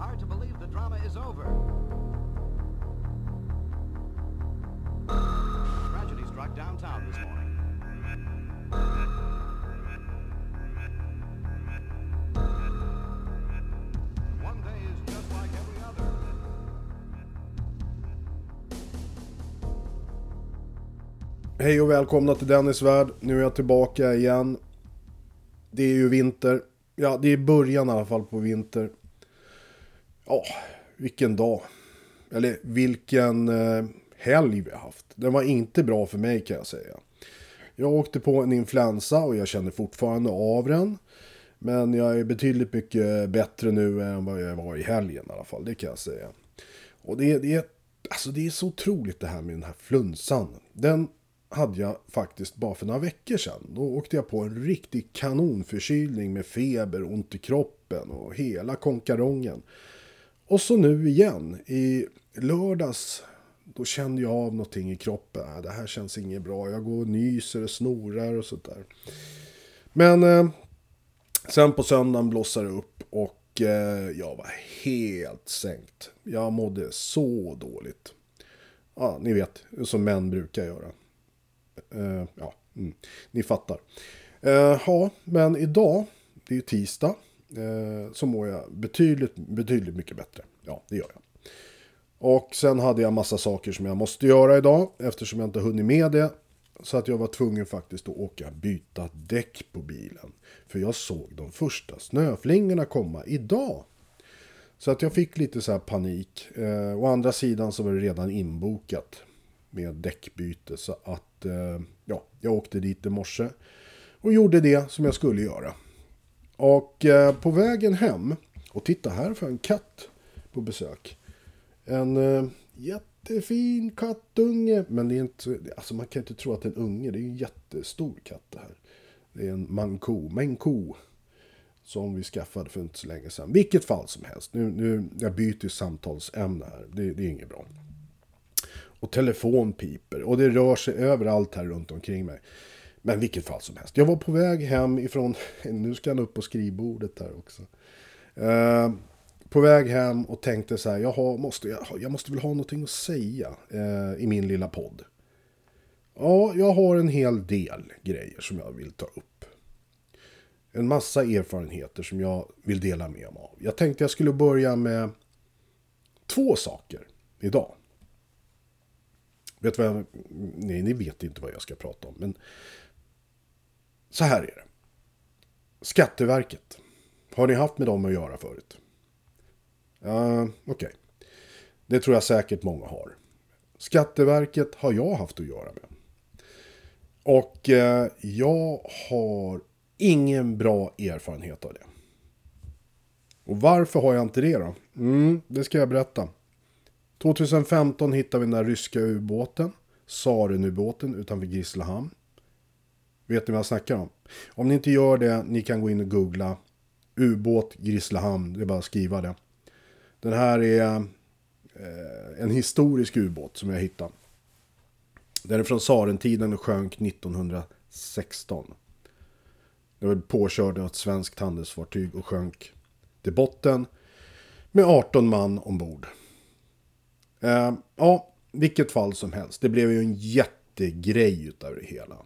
hard to believe the drama is over. Tragedy struck downtown this morning. One day is just like every other. Hej och välkomna till Dennis värld. Nu är jag tillbaka igen. Det är ju vinter. Ja, det är början i alla fall på vinter. Ja, vilken dag. Eller vilken eh, helg vi har haft. Den var inte bra för mig kan jag säga. Jag åkte på en influensa och jag känner fortfarande av den. Men jag är betydligt mycket bättre nu än vad jag var i helgen i alla fall, det kan jag säga. Och det, det, är, alltså det är så otroligt det här med den här flunsan. Den hade jag faktiskt bara för några veckor sedan. Då åkte jag på en riktig kanonförkylning med feber, ont i kroppen och hela konkarongen. Och så nu igen, i lördags, då kände jag av någonting i kroppen. Äh, det här känns inget bra, jag går och nyser och snorar och sånt där. Men eh, sen på söndagen blossade det upp och eh, jag var helt sänkt. Jag mådde så dåligt. Ja, ni vet, som män brukar göra. Eh, ja, mm, ni fattar. Eh, ja, men idag, det är ju tisdag, Eh, så mår jag betydligt, betydligt mycket bättre. Ja, det gör jag. Och sen hade jag massa saker som jag måste göra idag eftersom jag inte hunnit med det. Så att jag var tvungen faktiskt att åka byta däck på bilen. För jag såg de första snöflingorna komma idag. Så att jag fick lite så här panik. Eh, å andra sidan så var det redan inbokat med däckbyte. Så att eh, ja, jag åkte dit i morse och gjorde det som jag skulle göra. Och eh, på vägen hem, och titta här för en katt på besök. En eh, jättefin kattunge, men det är inte, alltså man kan inte tro att det är en unge, det är en jättestor katt det här. Det är en manko, Menko, Som vi skaffade för inte så länge sedan. Vilket fall som helst. Nu, nu, jag byter samtalsämne här. Det, det är inget bra. Och telefon piper. Och det rör sig överallt här runt omkring mig. Men vilket fall som helst. Jag var på väg hem ifrån... Nu ska han upp på skrivbordet där också. Eh, på väg hem och tänkte så här. Jag, har, måste, jag, jag måste väl ha någonting att säga eh, i min lilla podd. Ja, jag har en hel del grejer som jag vill ta upp. En massa erfarenheter som jag vill dela med mig av. Jag tänkte jag skulle börja med två saker idag. Vet vad jag, nej, ni vet inte vad jag ska prata om. Men så här är det. Skatteverket. Har ni haft med dem att göra förut? Uh, Okej. Okay. Det tror jag säkert många har. Skatteverket har jag haft att göra med. Och uh, jag har ingen bra erfarenhet av det. Och varför har jag inte det då? Mm, det ska jag berätta. 2015 hittade vi den där ryska ubåten, Sarenubåten utanför Grisslehamn. Vet ni vad jag snackar om? Om ni inte gör det, ni kan gå in och googla ubåt Grisslehamn, det är bara att skriva det. Den här är eh, en historisk ubåt som jag hittade. Den är från Sarentiden och sjönk 1916. Den var påkörd av ett svenskt handelsfartyg och sjönk till botten med 18 man ombord. Eh, ja, vilket fall som helst. Det blev ju en jättegrej utav det hela.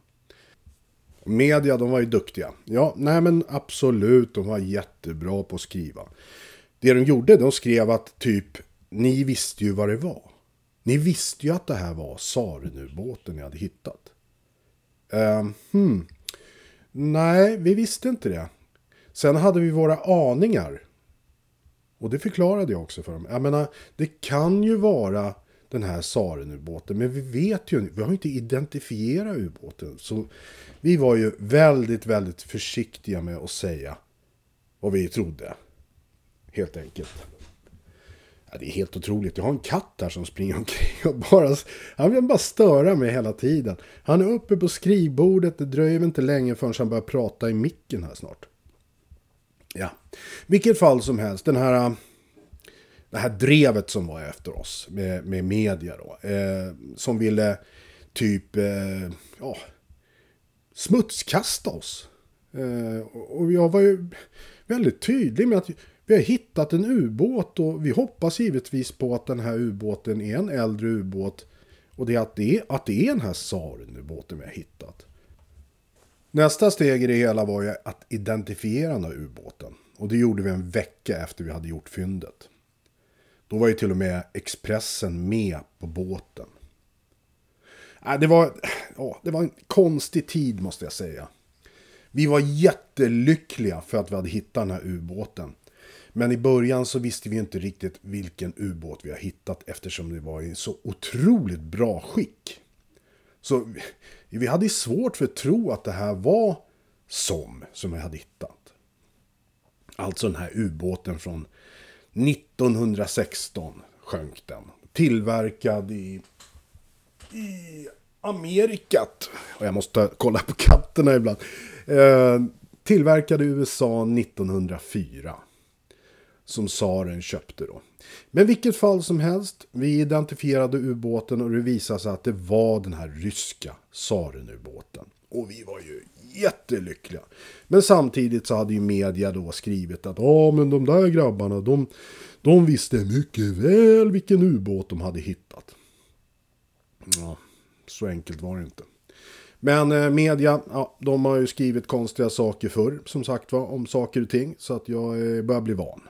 Media, de var ju duktiga. Ja, nej men absolut, de var jättebra på att skriva. Det de gjorde, de skrev att typ, ni visste ju vad det var. Ni visste ju att det här var Sarenubåten ni hade hittat. Uh, hmm. Nej, vi visste inte det. Sen hade vi våra aningar. Och det förklarade jag också för dem. Jag menar, det kan ju vara den här Saren-ubåten. Men vi vet ju, vi har ju inte identifierat ubåten. Så vi var ju väldigt, väldigt försiktiga med att säga vad vi trodde. Helt enkelt. Ja, det är helt otroligt. Jag har en katt här som springer omkring och bara... Han vill bara störa mig hela tiden. Han är uppe på skrivbordet. Det dröjer väl inte länge förrän han börjar prata i micken här snart. Ja, vilket fall som helst, den här, det här drevet som var efter oss med, med media då, eh, som ville typ eh, ja, smutskasta oss. Eh, och jag var ju väldigt tydlig med att Vi har hittat en ubåt och vi hoppas givetvis på att den här ubåten är en äldre ubåt. Och det är att det är, att det är den här Saren-ubåten vi har hittat. Nästa steg i det hela var ju att identifiera den här ubåten. Och det gjorde vi en vecka efter vi hade gjort fyndet. Då var ju till och med Expressen med på båten. Äh, det, var, ja, det var en konstig tid måste jag säga. Vi var jättelyckliga för att vi hade hittat den här ubåten. Men i början så visste vi inte riktigt vilken ubåt vi har hittat eftersom det var i så otroligt bra skick. Så vi hade svårt för att tro att det här var SOM som vi hade hittat. Alltså den här ubåten från 1916 sjönk den. Tillverkad i, i Amerikat. Och jag måste kolla på katterna ibland. Eh, tillverkad i USA 1904. Som tsaren köpte då. Men vilket fall som helst, vi identifierade ubåten och det visade sig att det var den här ryska tsaren-ubåten. Och vi var ju jättelyckliga. Men samtidigt så hade ju media då skrivit att ja men de där grabbarna de, de visste mycket väl vilken ubåt de hade hittat. Ja, så enkelt var det inte. Men eh, media, ja, de har ju skrivit konstiga saker förr, som sagt var, om saker och ting. Så att jag eh, börjar bli van.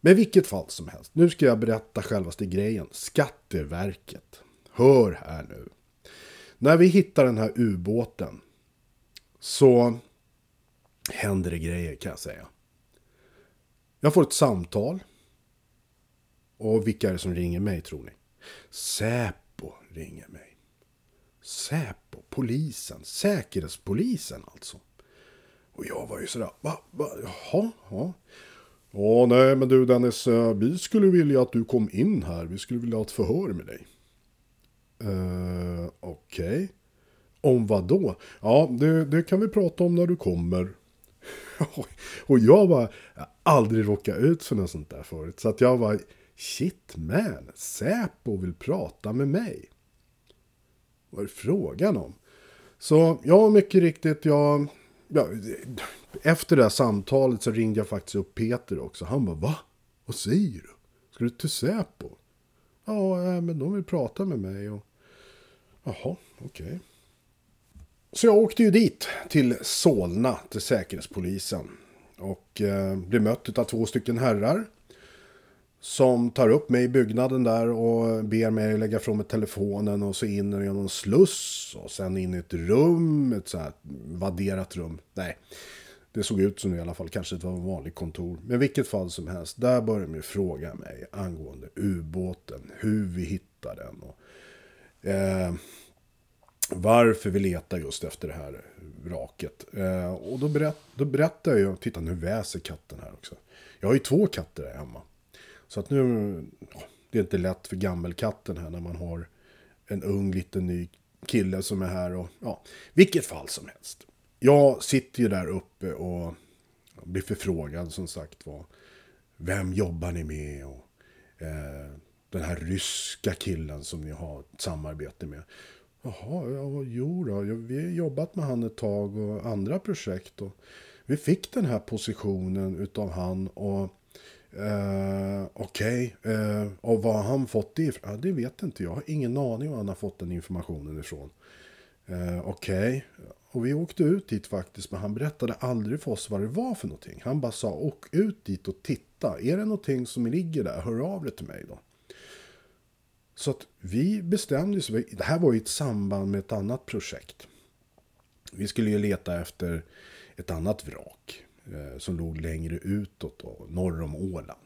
Men vilket fall som helst, nu ska jag berätta självaste grejen. Skatteverket. Hör här nu. När vi hittar den här ubåten så händer det grejer kan jag säga. Jag får ett samtal. Och vilka är det som ringer mig tror ni? Säpo ringer mig. Säpo, polisen, säkerhetspolisen alltså. Och jag var ju sådär, va, va, jaha, ja. Ja, nej men du Dennis, eh, vi skulle vilja att du kom in här. Vi skulle vilja ha ett förhör med dig. Uh, Okej. Okay. Om vad då? Ja, det, det, kan vi prata om när du kommer. och jag var aldrig råkat ut för något sånt där förut. Så att jag var, shit man, Säpo vill prata med mig. Vad är det frågan om? Så ja, mycket riktigt, jag... Ja, efter det här samtalet så ringde jag faktiskt upp Peter också. Han bara, va? Vad säger du? Ska du till Säpo? Ja, eh, men de vill prata med mig och... Jaha, okej. Okay. Så jag åkte ju dit till Solna, till Säkerhetspolisen. Och eh, blev mött av två stycken herrar. Som tar upp mig i byggnaden där och ber mig lägga från telefonen och så in genom en sluss. Och sen in i ett rum, ett så här vadderat rum. Nej, det såg ut som det i alla fall. Kanske det var en vanlig kontor. Men vilket fall som helst. Där började de fråga mig angående ubåten. Hur vi hittade den. Och, eh, varför vi letar just efter det här vraket. Eh, och då, berätt, då berättar jag, titta nu väser katten här också. Jag har ju två katter här hemma. Så att nu, det är inte lätt för gammelkatten här när man har en ung liten ny kille som är här och ja, vilket fall som helst. Jag sitter ju där uppe och blir förfrågad som sagt var. Vem jobbar ni med? Och, eh, den här ryska killen som ni har ett samarbete med. Jaha, ja, jo då, vi har jobbat med han ett tag och andra projekt. Och vi fick den här positionen utav han och eh, okej, okay, eh, och vad har han fått det ifrån? Ja, det vet inte jag. Jag har ingen aning var han har fått den informationen ifrån. Eh, okej, okay. och vi åkte ut dit faktiskt, men han berättade aldrig för oss vad det var för någonting. Han bara sa, åk ut dit och titta. Är det någonting som ligger där, hör av dig till mig då. Så att vi bestämde oss, det här var ju ett samband med ett annat projekt. Vi skulle ju leta efter ett annat vrak eh, som låg längre utåt då, norr om Åland.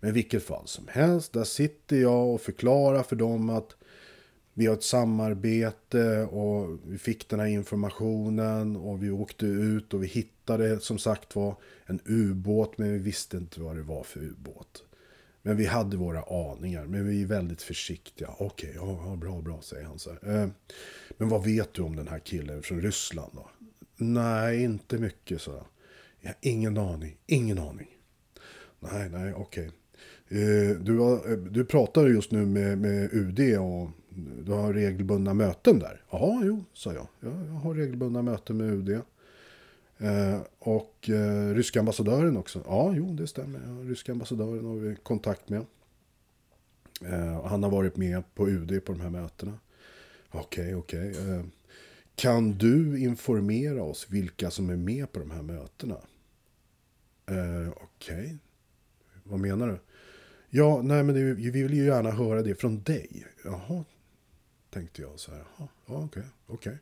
Men vilket fall som helst, där sitter jag och förklarar för dem att vi har ett samarbete och vi fick den här informationen och vi åkte ut och vi hittade som sagt var en ubåt men vi visste inte vad det var för ubåt. Men vi hade våra aningar, men vi är väldigt försiktiga. Okej, okay, ja, bra, bra, säger han så eh, men vad vet du om den här killen från Ryssland då? Nej, inte mycket, så. Jag har ingen aning, ingen aning. Nej, nej, okej. Okay. Eh, du, eh, du pratar just nu med, med UD och du har regelbundna möten där. Ja, jo, sa jag. jag. Jag har regelbundna möten med UD. Eh, och eh, ryska ambassadören också. Ja, jo, det stämmer. Ja, ryska ambassadören har vi kontakt med. Eh, han har varit med på UD på de här mötena. Okej, okej. Eh, kan du informera oss vilka som är med på de här mötena? Eh, okej. Vad menar du? Ja, nej men det, vi vill ju gärna höra det från dig. Jaha, tänkte jag så här. Jaha, ja, okej, okej.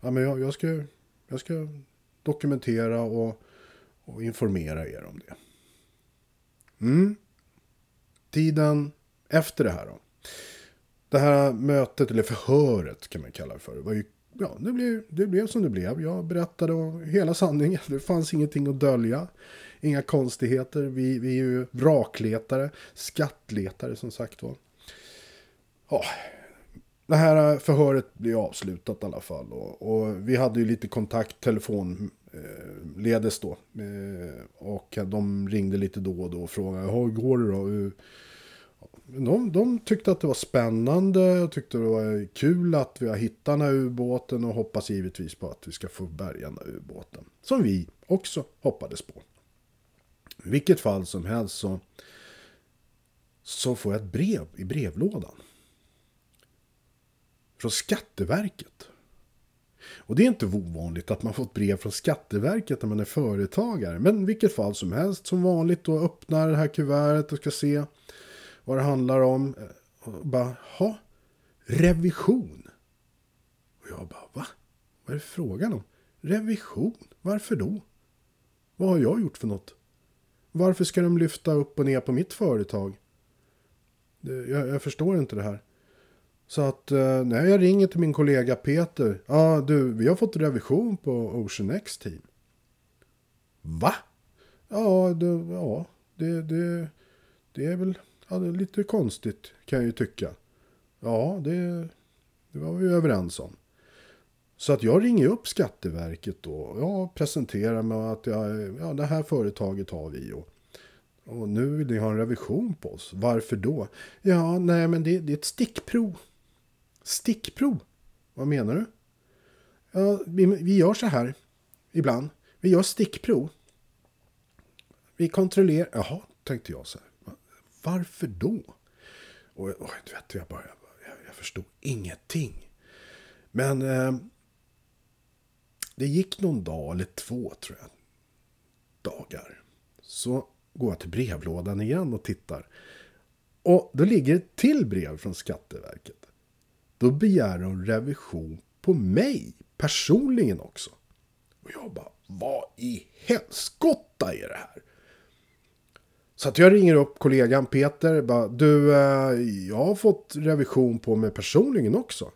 Ja, men jag, jag, ska, jag ska dokumentera och, och informera er om det. Mm. Tiden efter det här då. Det här mötet, eller förhöret kan man kalla det för, var ju ja, det blev, det blev som det blev. Jag berättade hela sanningen. Det fanns ingenting att dölja. Inga konstigheter. Vi, vi är ju vrakletare, skattletare som sagt var. Ja, det här förhöret blev avslutat i alla fall. Och, och vi hade ju lite kontakt telefonledes eh, då. Eh, och de ringde lite då och då och frågade hur går det då? de, de tyckte att det var spännande och tyckte det var kul att vi har hittat den här ubåten och hoppas givetvis på att vi ska få bärga den här ubåten. Som vi också hoppades på. I vilket fall som helst så, så får jag ett brev i brevlådan. Från Skatteverket. Och det är inte ovanligt att man får brev från Skatteverket när man är företagare. Men i vilket fall som helst, som vanligt, då öppnar det här kuvertet och ska se vad det handlar om. Och bara, ha, revision. Och jag bara, va? Vad är det frågan om? Revision? Varför då? Vad har jag gjort för något? Varför ska de lyfta upp och ner på mitt företag? Jag, jag förstår inte det här. Så att eh, när jag ringer till min kollega Peter. Ja ah, du, vi har fått revision på Ocean X team. Va? Ja, det, ja, det, det, det är väl Ja, det är lite konstigt kan jag ju tycka. Ja, det, det var vi överens om. Så att jag ringer upp Skatteverket då. Jag presenterar mig att jag, ja, det här företaget har vi. Och, och nu vill ni ha en revision på oss. Varför då? Ja, nej men det, det är ett stickprov. Stickprov? Vad menar du? Ja, vi, vi gör så här ibland. Vi gör stickprov. Vi kontrollerar... Jaha, tänkte jag så här. Varför då? Och, och du vet, jag, bara, jag, jag förstod ingenting. Men eh, det gick någon dag eller två tror jag. Dagar. Så går jag till brevlådan igen och tittar. Och då ligger ett till brev från Skatteverket. Då begär de revision på mig personligen också. Och jag bara, vad i helskotta är det här? Så att jag ringer upp kollegan Peter. Bara, du, eh, jag har fått revision på mig personligen också.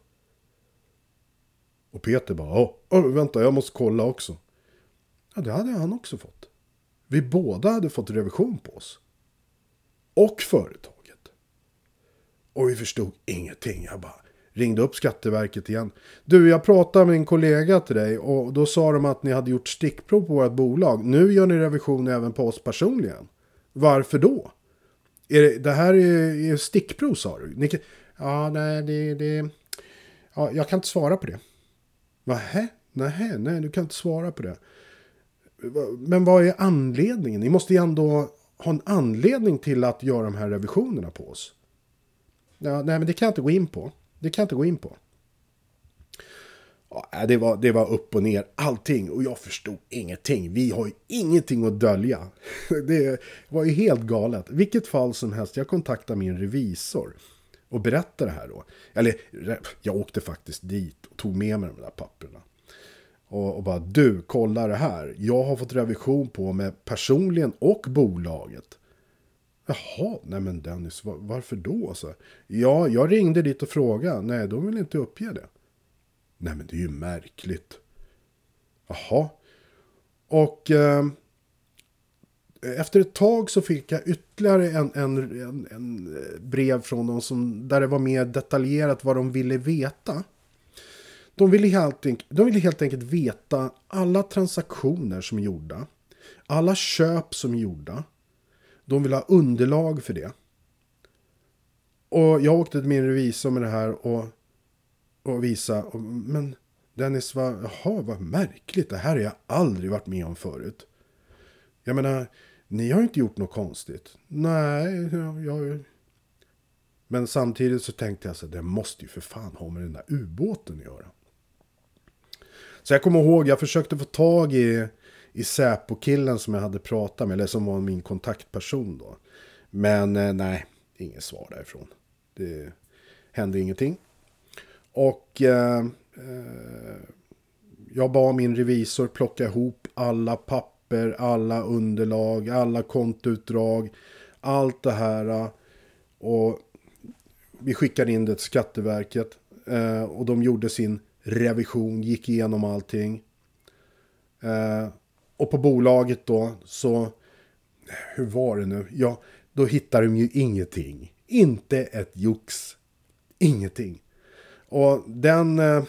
Och Peter bara, Åh, vänta jag måste kolla också. Ja, det hade han också fått. Vi båda hade fått revision på oss. Och företaget. Och vi förstod ingenting. Jag bara ringde upp Skatteverket igen. Du, jag pratade med en kollega till dig och då sa de att ni hade gjort stickprov på vårt bolag. Nu gör ni revision även på oss personligen. Varför då? Är det, det här är, är stickprov sa du? Ni, ja, nej, det, det... Ja, jag kan inte svara på det. Nähä? Nej, nej, du kan inte svara på det. Men vad är anledningen? Ni måste ju ändå ha en anledning till att göra de här revisionerna på oss. Ja, nej, men det kan jag inte gå in på. Det kan jag inte gå in på. Ja, det, var, det var upp och ner allting och jag förstod ingenting. Vi har ju ingenting att dölja. Det var ju helt galet. Vilket fall som helst, jag kontaktade min revisor och berättade det här då. Eller jag åkte faktiskt dit och tog med mig de där papperna. Och, och bara du, kolla det här. Jag har fått revision på mig personligen och bolaget. Jaha, nej men Dennis, var, varför då? Så, ja, jag ringde dit och frågade. Nej, de vill inte uppge det. Nej men det är ju märkligt. Jaha. Och eh, efter ett tag så fick jag ytterligare en, en, en, en, eh, brev från dem som, där det var mer detaljerat vad de ville veta. De ville, helt enkelt, de ville helt enkelt veta alla transaktioner som är gjorda. Alla köp som är gjorda. De vill ha underlag för det. Och jag åkte till min revisor med det här och och visa. Men Dennis, vad, jaha, vad märkligt. Det här har jag aldrig varit med om förut. Jag menar, ni har ju inte gjort något konstigt. Nej, jag... jag... Men samtidigt så tänkte jag så det måste ju för fan ha med den där ubåten att göra. Så jag kommer ihåg, jag försökte få tag i, i Säpo-killen som jag hade pratat med, eller som var min kontaktperson då. Men eh, nej, inget svar därifrån. Det hände ingenting. Och eh, eh jag bad min revisor plocka ihop alla papper, alla underlag, alla kontoutdrag, allt det här. Eh, och vi skickade in det till Skatteverket. Eh, och de gjorde sin revision, gick igenom allting. Eh, och på bolaget då så, hur var det nu? Ja, då hittar de ju ingenting. Inte ett jox. Ingenting. Och den, eh,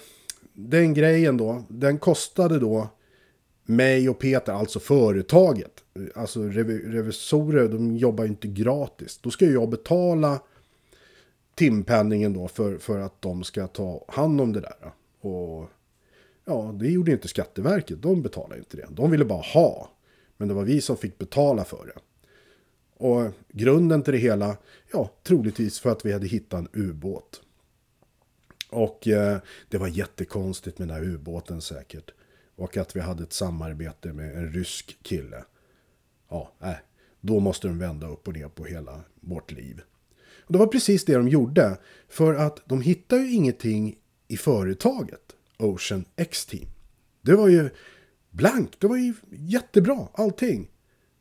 den grejen då, den kostade då mig och Peter, alltså företaget. Alltså revisorer, de jobbar ju inte gratis. Då ska jag betala timpenningen då för, för att de ska ta hand om det där. Och ja, det gjorde inte Skatteverket. De betalade inte det. De ville bara ha. Men det var vi som fick betala för det. Och grunden till det hela, ja, troligtvis för att vi hade hittat en ubåt. Och eh, det var jättekonstigt med den här ubåten säkert. Och att vi hade ett samarbete med en rysk kille. Ja, äh, då måste de vända upp och ner på hela vårt liv. Och det var precis det de gjorde. För att de hittade ju ingenting i företaget Ocean X-Team. Det var ju blankt, det var ju jättebra allting.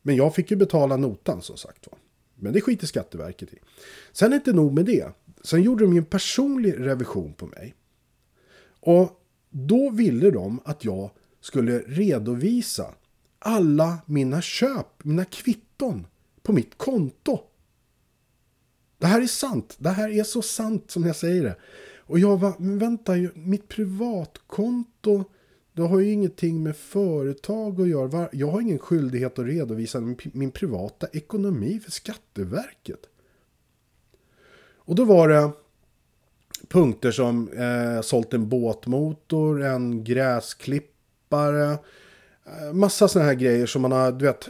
Men jag fick ju betala notan som sagt var. Men det skiter Skatteverket i. Sen är inte nog med det. Sen gjorde de ju en personlig revision på mig. Och då ville de att jag skulle redovisa alla mina köp, mina kvitton på mitt konto. Det här är sant. Det här är så sant som jag säger det. Och jag var, men vänta, mitt privatkonto, det har ju ingenting med företag att göra. Jag har ingen skyldighet att redovisa min privata ekonomi för Skatteverket. Och då var det punkter som eh, sålt en båtmotor, en gräsklippare, eh, massa sådana här grejer som man har, du vet,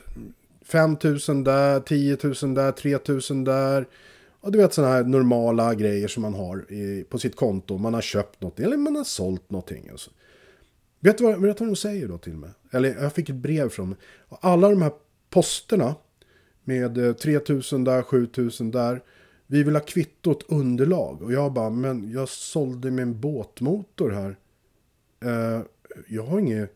5 000 där, 10 000 där, 3 000 där. Ja, du vet sådana här normala grejer som man har i, på sitt konto. Man har köpt något eller man har sålt någonting. Alltså. Vet du vad, vet du vad de säger då till mig? Eller jag fick ett brev från Alla de här posterna med eh, 3000 där, 7000 där. Vi vill ha kvittot underlag. Och jag bara, men jag sålde min båtmotor här. Uh, jag har inget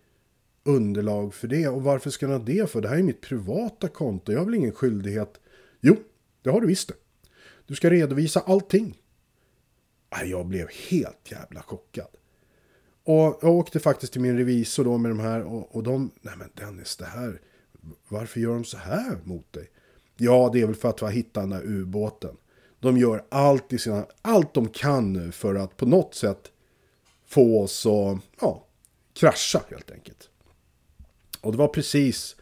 underlag för det. Och varför ska jag ha det för? Det här är mitt privata konto. Jag har väl ingen skyldighet. Jo, det har du visst det. Du ska redovisa allting. Jag blev helt jävla chockad. Och jag åkte faktiskt till min revisor då med de här och, och de, nej men Dennis det här, varför gör de så här mot dig? Ja, det är väl för att vi har hittat den där ubåten. De gör allt, i sina, allt de kan nu för att på något sätt få oss att ja, krascha helt enkelt. Och det var precis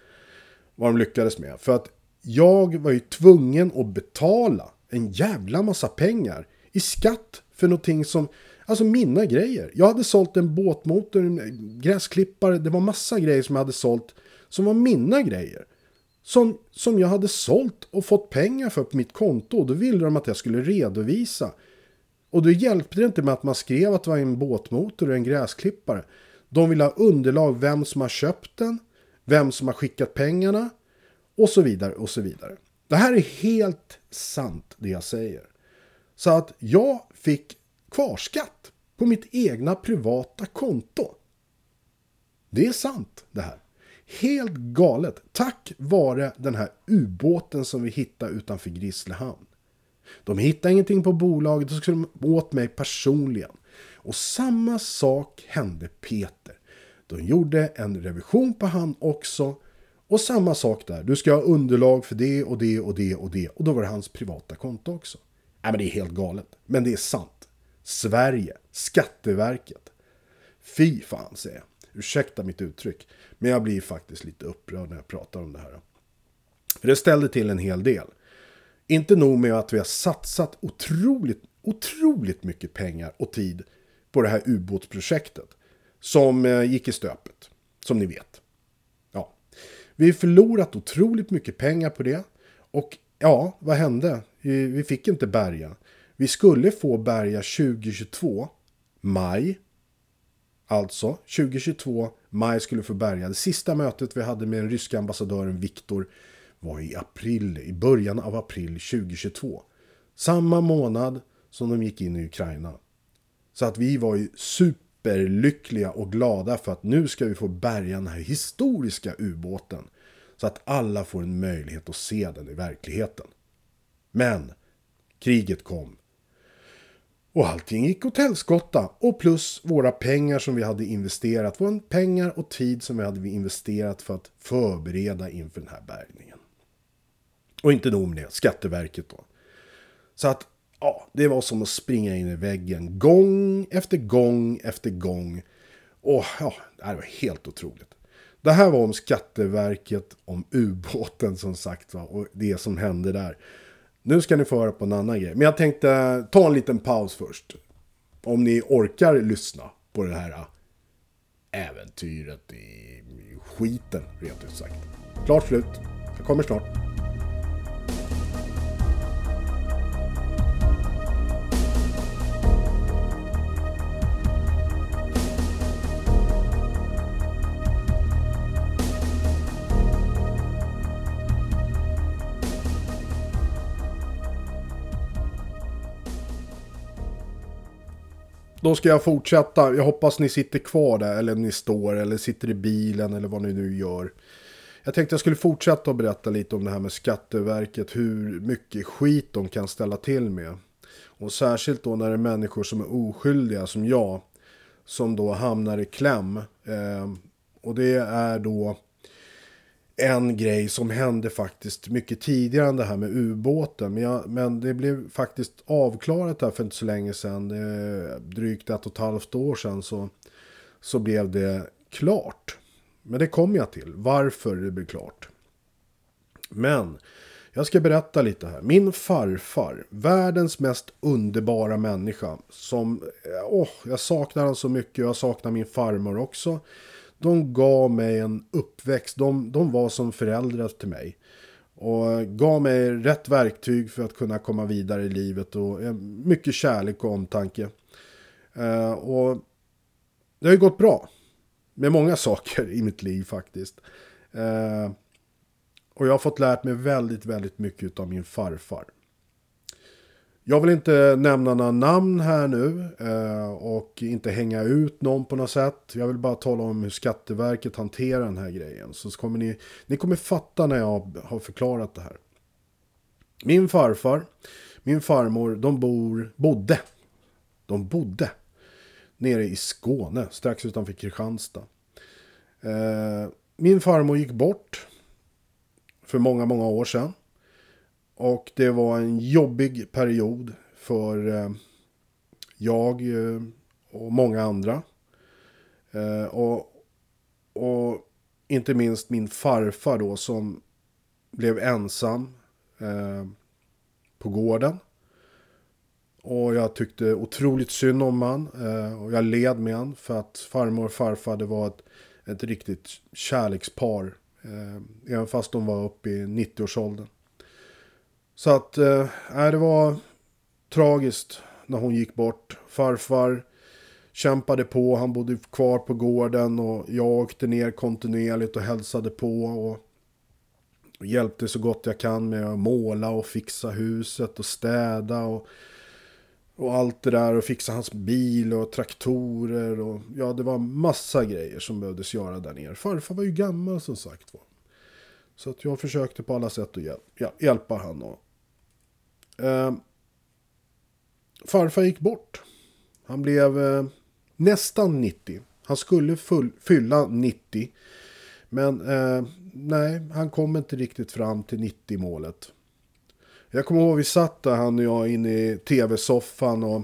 vad de lyckades med. För att jag var ju tvungen att betala en jävla massa pengar i skatt för någonting som, alltså mina grejer. Jag hade sålt en båtmotor, en gräsklippare, det var massa grejer som jag hade sålt som var mina grejer. Som, som jag hade sålt och fått pengar för på mitt konto. Och då ville de att jag skulle redovisa. Och då hjälpte det inte med att man skrev att det var en båtmotor och en gräsklippare. De ville ha underlag, vem som har köpt den, vem som har skickat pengarna och så vidare och så vidare. Det här är helt sant det jag säger. Så att jag fick kvarskatt på mitt egna privata konto. Det är sant det här. Helt galet. Tack vare den här ubåten som vi hittade utanför Grisslehamn. De hittade ingenting på bolaget, och skulle åt mig personligen. Och samma sak hände Peter. De gjorde en revision på han också och samma sak där. Du ska ha underlag för det och det och det och det. Och då var det hans privata konto också. Nej men det är helt galet. Men det är sant. Sverige. Skatteverket. Fy fan säger jag. Ursäkta mitt uttryck. Men jag blir faktiskt lite upprörd när jag pratar om det här. För det ställde till en hel del. Inte nog med att vi har satsat otroligt, otroligt mycket pengar och tid på det här ubåtsprojektet. som eh, gick i stöpet, som ni vet. Vi har förlorat otroligt mycket pengar på det. Och ja, vad hände? Vi, vi fick inte bärga. Vi skulle få bärga 2022, maj. Alltså, 2022, maj skulle få bärga. Det sista mötet vi hade med den ryska ambassadören Viktor var i april, i början av april 2022. Samma månad som de gick in i Ukraina. Så att vi var ju superlyckliga och glada för att nu ska vi få bärga den här historiska ubåten. Så att alla får en möjlighet att se den i verkligheten. Men kriget kom. Och allting gick åt helskotta. Och plus våra pengar som vi hade investerat. Våra pengar och tid som vi hade investerat för att förbereda inför den här bärgningen. Och inte nog med det, Skatteverket då. Så att, ja, det var som att springa in i väggen. Gång efter gång efter gång. Och ja, det var helt otroligt. Det här var om Skatteverket, om ubåten som sagt va, och det som hände där. Nu ska ni få höra på en annan grej. Men jag tänkte ta en liten paus först. Om ni orkar lyssna på det här äh, äventyret i skiten, rent ut sagt. Klart slut. Jag kommer snart. Då ska jag fortsätta. Jag hoppas ni sitter kvar där, eller ni står, eller sitter i bilen, eller vad ni nu gör. Jag tänkte jag skulle fortsätta att berätta lite om det här med Skatteverket, hur mycket skit de kan ställa till med. Och särskilt då när det är människor som är oskyldiga, som jag, som då hamnar i kläm. Eh, och det är då en grej som hände faktiskt mycket tidigare än det här med ubåten. Men, jag, men det blev faktiskt avklarat här för inte så länge sedan. drygt ett och ett halvt år sedan så, så blev det klart. Men det kommer jag till. Varför det blev klart. Men jag ska berätta lite här. Min farfar, världens mest underbara människa. Som, eh, åh, jag saknar honom så mycket. Och Jag saknar min farmor också de gav mig en uppväxt. De, de var som föräldrar till mig. Och gav mig rätt verktyg för att kunna komma vidare i livet. Och eh, mycket kärlek och omtanke. Uh, och det har ju gått bra. Med många saker i mitt liv faktiskt. Uh, och jag har fått lärt mig väldigt, väldigt mycket av min farfar. Jag vill inte nämna några namn här nu eh, och inte hänga ut någon på något sätt. Jag vill bara tala om hur Skatteverket hanterar den här grejen. Så kommer ni, ni kommer fatta när jag har förklarat det här. Min farfar, min farmor, de bor, bodde, de bodde nere i Skåne, strax utanför Kristianstad. Eh, min farmor gick bort för många, många år sedan. Och det var en jobbig period för eh, jag eh, och många andra. Eh, och, och inte minst min farfar då som blev ensam på gården. Och jag tyckte otroligt synd om han. och jag led med han för att farmor och farfar det var ett, ett riktigt kärlekspar. även fast de var uppe i 90-årsåldern. Så att, eh, det var tragiskt när hon gick bort. Farfar kämpade på, han bodde kvar på gården och jag åkte ner kontinuerligt och hälsade på. Och hjälpte så gott jag kan med att måla och fixa huset och städa och, och allt det där och fixa hans bil och traktorer och ja, det var massa grejer som behövdes göra där nere. Farfar var ju gammal som sagt var. Så att jag försökte på alla sätt att hjäl hjälpa honom. Eh, farfar gick bort. Han blev eh, nästan 90. Han skulle full, fylla 90. Men eh, nej, han kom inte riktigt fram till 90-målet. Jag kommer ihåg vi satt där, han och jag, inne i tv-soffan och,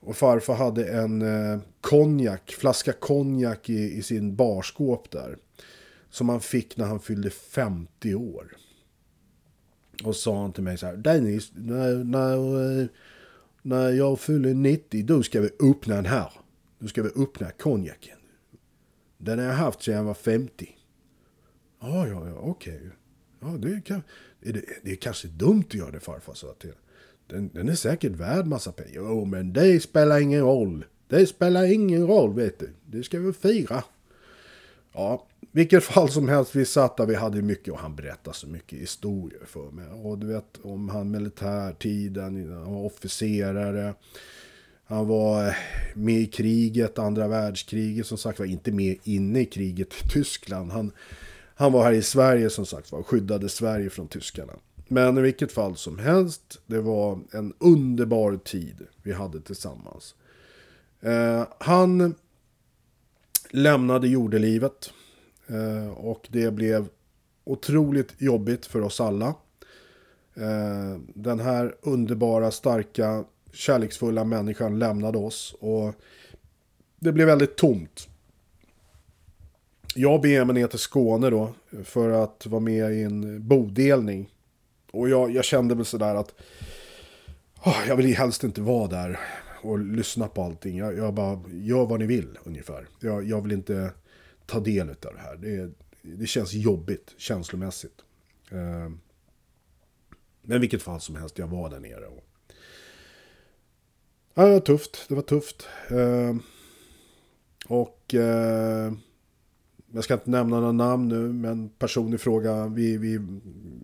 och farfar hade en eh, konjak, flaska konjak i, i sin barskåp där. Som han fick när han fyllde 50 år. Och sa han till mig så här, Dennis, när, när, eh, när jag fyller 90, då ska vi öppna den här. Då ska vi öppna konjaken. Den har jag haft sedan jag var 50. Ja, ja, ja, okej. Ja, det, kan, är det, det är kanske dumt att göra det farfar, sa jag till den, den är säkert värd massa pengar. Jo, men det spelar ingen roll. Det spelar ingen roll, vet du. Det ska vi fira. Ja, vilket fall som helst, vi satt där, vi hade mycket och han berättade så mycket historier för mig. Och du vet om han militärtiden, han var officerare. Han var med i kriget, andra världskriget, som sagt var inte med inne i kriget i Tyskland. Han, han var här i Sverige som sagt var, skyddade Sverige från tyskarna. Men i vilket fall som helst, det var en underbar tid vi hade tillsammans. Eh, han lämnade jordelivet eh, och det blev otroligt jobbigt för oss alla. Eh, den här underbara, starka, kärleksfulla människan lämnade oss och det blev väldigt tomt. Jag beger mig ner till Skåne då för att vara med i en bodelning och jag, jag kände väl sådär att oh, jag vill helst inte vara där och lyssna på allting. Jag, jag bara, gör vad ni vill ungefär. Jag, jag vill inte ta del av det här. Det, det känns jobbigt känslomässigt. Eh, men vilket fall som helst, jag var där nere. Och... Ja, det var tufft. Det var tufft. Eh, och eh, jag ska inte nämna några namn nu, men person i fråga, vi, vi,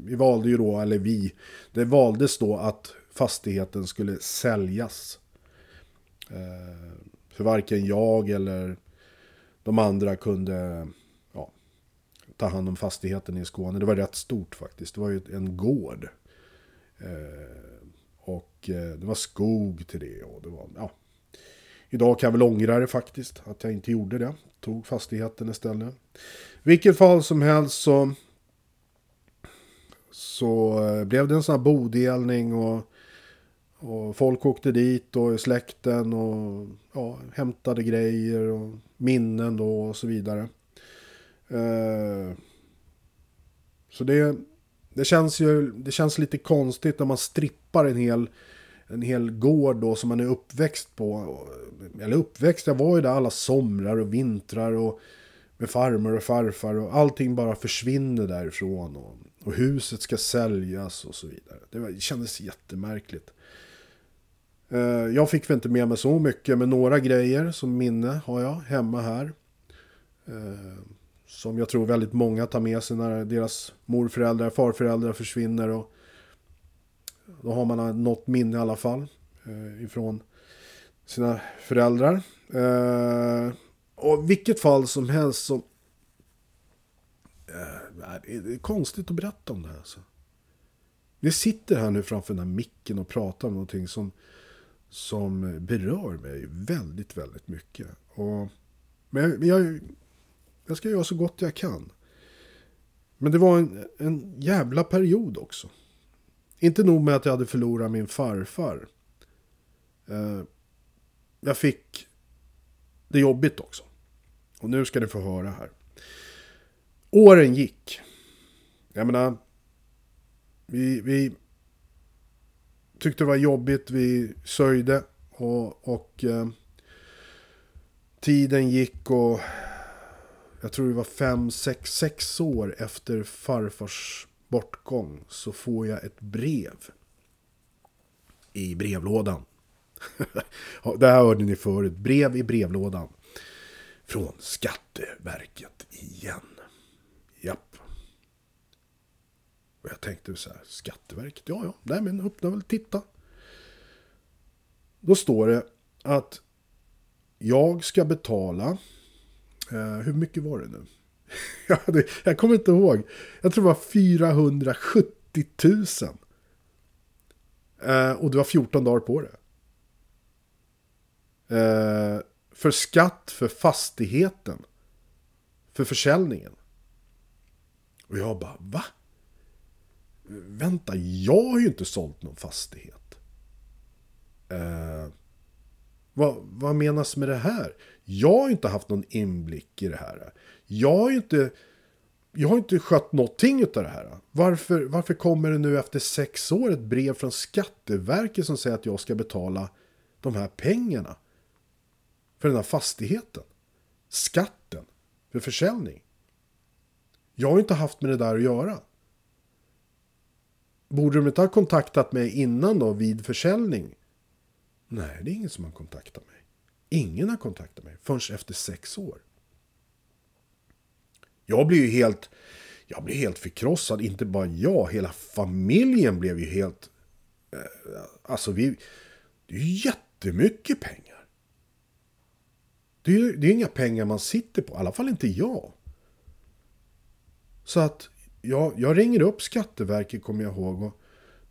vi valde ju då, eller vi, det valdes då att fastigheten skulle säljas. Eh, för varken jag eller de andra kunde ja, ta hand om fastigheten i Skåne. Det var rätt stort faktiskt. Det var ju en gård. Eh, och eh, det var skog till det. Och det var, ja. Idag kan jag väl ångra det faktiskt, att jag inte gjorde det. Tog fastigheten istället. Vilket fall som helst så, så blev det en sån här bodelning och och folk åkte dit och släkten och ja, hämtade grejer och minnen då och så vidare. Eh, så det, det känns ju det känns lite konstigt när man strippar en hel, en hel gård då som man är uppväxt på. Eller uppväxt, jag var ju där alla somrar och vintrar och med farmor och farfar och allting bara försvinner därifrån. Och, och huset ska säljas och så vidare. Det, var, det kändes jättemärkligt. Eh, jag fick väl inte med mig så mycket, men några grejer som minne har jag hemma här. Eh, som jag tror väldigt många tar med sig när deras morföräldrar, farföräldrar försvinner. Och då har man något minne i alla fall eh, ifrån sina föräldrar. Och vilket fall som helst så... Det är konstigt att berätta om det här. Alltså. Vi sitter här nu framför den här micken och pratar om någonting som som berör mig väldigt, väldigt mycket. Och, men jag, jag ska göra så gott jag kan. Men det var en, en jävla period också. Inte nog med att jag hade förlorat min farfar. Eh, jag fick det jobbigt också. Och nu ska ni få höra här. Åren gick. Jag menar, vi, vi tyckte det var jobbigt, vi sörjde och, och eh, tiden gick och jag tror det var fem, sex, sex år efter farfars bortgång så får jag ett brev i brevlådan. det här hörde ni förut, brev i brevlådan. Från Skatteverket igen. Japp. Och jag tänkte så här, Skatteverket, ja ja, nej men öppna väl, titta. Då står det att jag ska betala, eh, hur mycket var det nu? jag kommer inte ihåg. Jag tror det var 470 000. Eh, och det var 14 dagar på det. Eh, för skatt för fastigheten. För försäljningen. Och jag bara, va? Vänta, jag har ju inte sålt någon fastighet. Eh, vad, vad menas med det här? Jag har inte haft någon inblick i det här. Jag har ju inte, jag har inte skött någonting av det här. Varför, varför kommer det nu efter sex år ett brev från Skatteverket som säger att jag ska betala de här pengarna? för den här fastigheten. Skatten för försäljning. Jag har ju inte haft med det där att göra. Borde de inte ha kontaktat mig innan då vid försäljning? Nej, det är ingen som har kontaktat mig. Ingen har kontaktat mig förrän efter sex år. Jag blir ju helt, jag blir helt förkrossad. Inte bara jag, hela familjen blev ju helt... Eh, alltså vi... Det är ju jättemycket pengar. Det är ju det är inga pengar man sitter på, i alla fall inte jag. Så att jag, jag ringer upp Skatteverket, kommer jag ihåg, och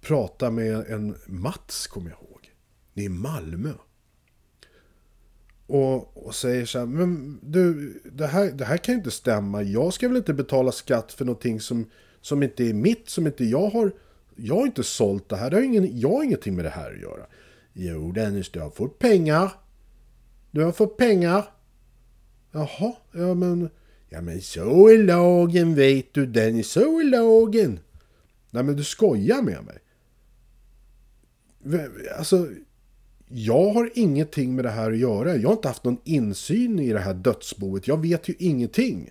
pratar med en Mats, kommer jag ihåg. Det är Malmö. Och, och säger så här, men du, det här, det här kan ju inte stämma. Jag ska väl inte betala skatt för någonting som, som inte är mitt, som inte jag har. Jag har inte sålt det här, det har ingen, jag har ingenting med det här att göra. Jo Dennis, du har fått pengar. Du har fått pengar. Jaha, ja men... Ja men så är lagen vet du Dennis, så är lagen. Nej men du skojar med mig. Alltså, jag har ingenting med det här att göra. Jag har inte haft någon insyn i det här dödsboet. Jag vet ju ingenting.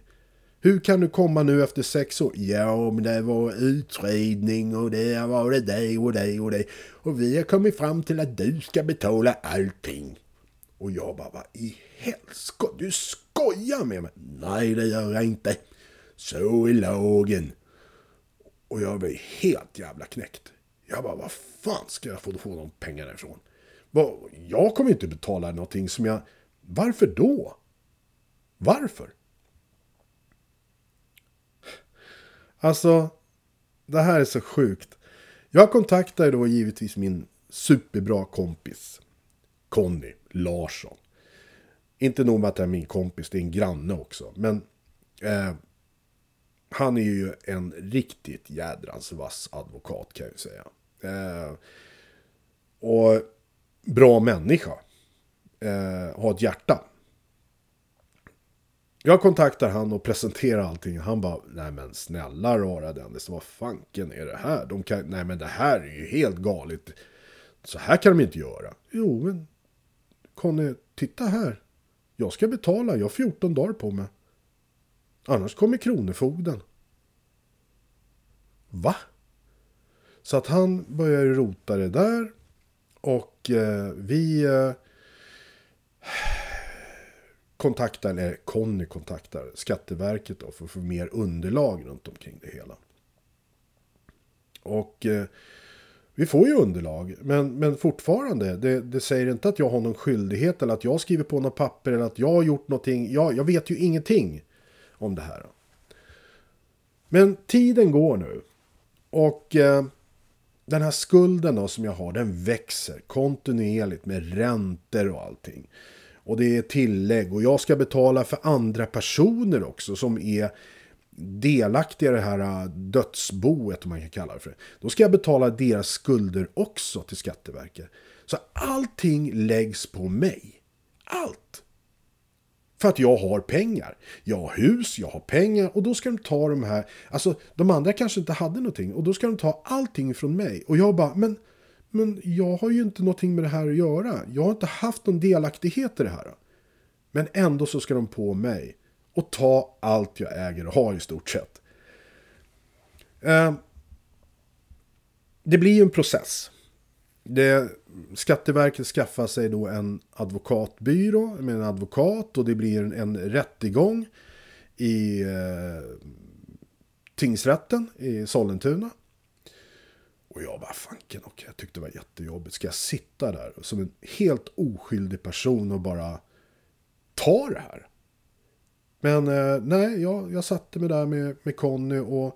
Hur kan du komma nu efter sex år? Ja, men det var utredning och det var det dig och det och det. Och vi har kommit fram till att du ska betala allting. Och jag bara, vad i helskotta? Du skojar med mig? Nej, det gör jag inte. Så är lagen. Och jag blev helt jävla knäckt. Jag bara, vad fan ska jag få, få de pengarna ifrån? Jag kommer inte betala någonting som jag... Varför då? Varför? Alltså, det här är så sjukt. Jag kontaktade då givetvis min superbra kompis Conny Larsson. Inte nog med att det är min kompis, det är en granne också. Men eh, han är ju en riktigt jädrans vass advokat kan jag ju säga. Eh, och bra människa. Eh, har ett hjärta. Jag kontaktar han och presenterar allting. Han bara, nej men snälla rara Dennis, vad fanken är det här? De kan, nej men det här är ju helt galet. Så här kan de inte göra. Jo, men Conny, titta här. Jag ska betala, jag har 14 dagar på mig. Annars kommer kronofogden. Va? Så att han börjar rota det där. Och eh, vi eh, kontaktar, eller Conny kontaktar Skatteverket då för att få mer underlag runt omkring det hela. Och eh, vi får ju underlag, men, men fortfarande, det, det, säger inte att jag har någon skyldighet eller att jag skriver på något papper eller att jag har gjort någonting. Jag, jag vet ju ingenting om det här. Men tiden går nu. Och eh, den här skulden då som jag har, den växer kontinuerligt med räntor och allting. Och det är tillägg och jag ska betala för andra personer också som är delaktiga i det här äh, dödsboet, om man kan kalla det för. det. Då ska jag betala deras skulder också till Skatteverket. Så allting läggs på mig. Allt! För att jag har pengar. Jag har hus, jag har pengar och då ska de ta de här... Alltså, de andra kanske inte hade någonting och då ska de ta allting från mig. Och jag bara, men, men jag har ju inte någonting med det här att göra. Jag har inte haft någon delaktighet i det här. Men ändå så ska de på mig och ta allt jag äger och har i stort sett. Eh, det blir ju en process. Det, Skatteverket skaffar sig då en advokatbyrå med en advokat och det blir en, en rättegång i eh, tingsrätten i Sollentuna. Och jag bara, fanken, okej, jag tyckte det var jättejobbigt. Ska jag sitta där som en helt oskyldig person och bara ta det här? Men eh, nej, jag, jag satte mig där med, med Conny och,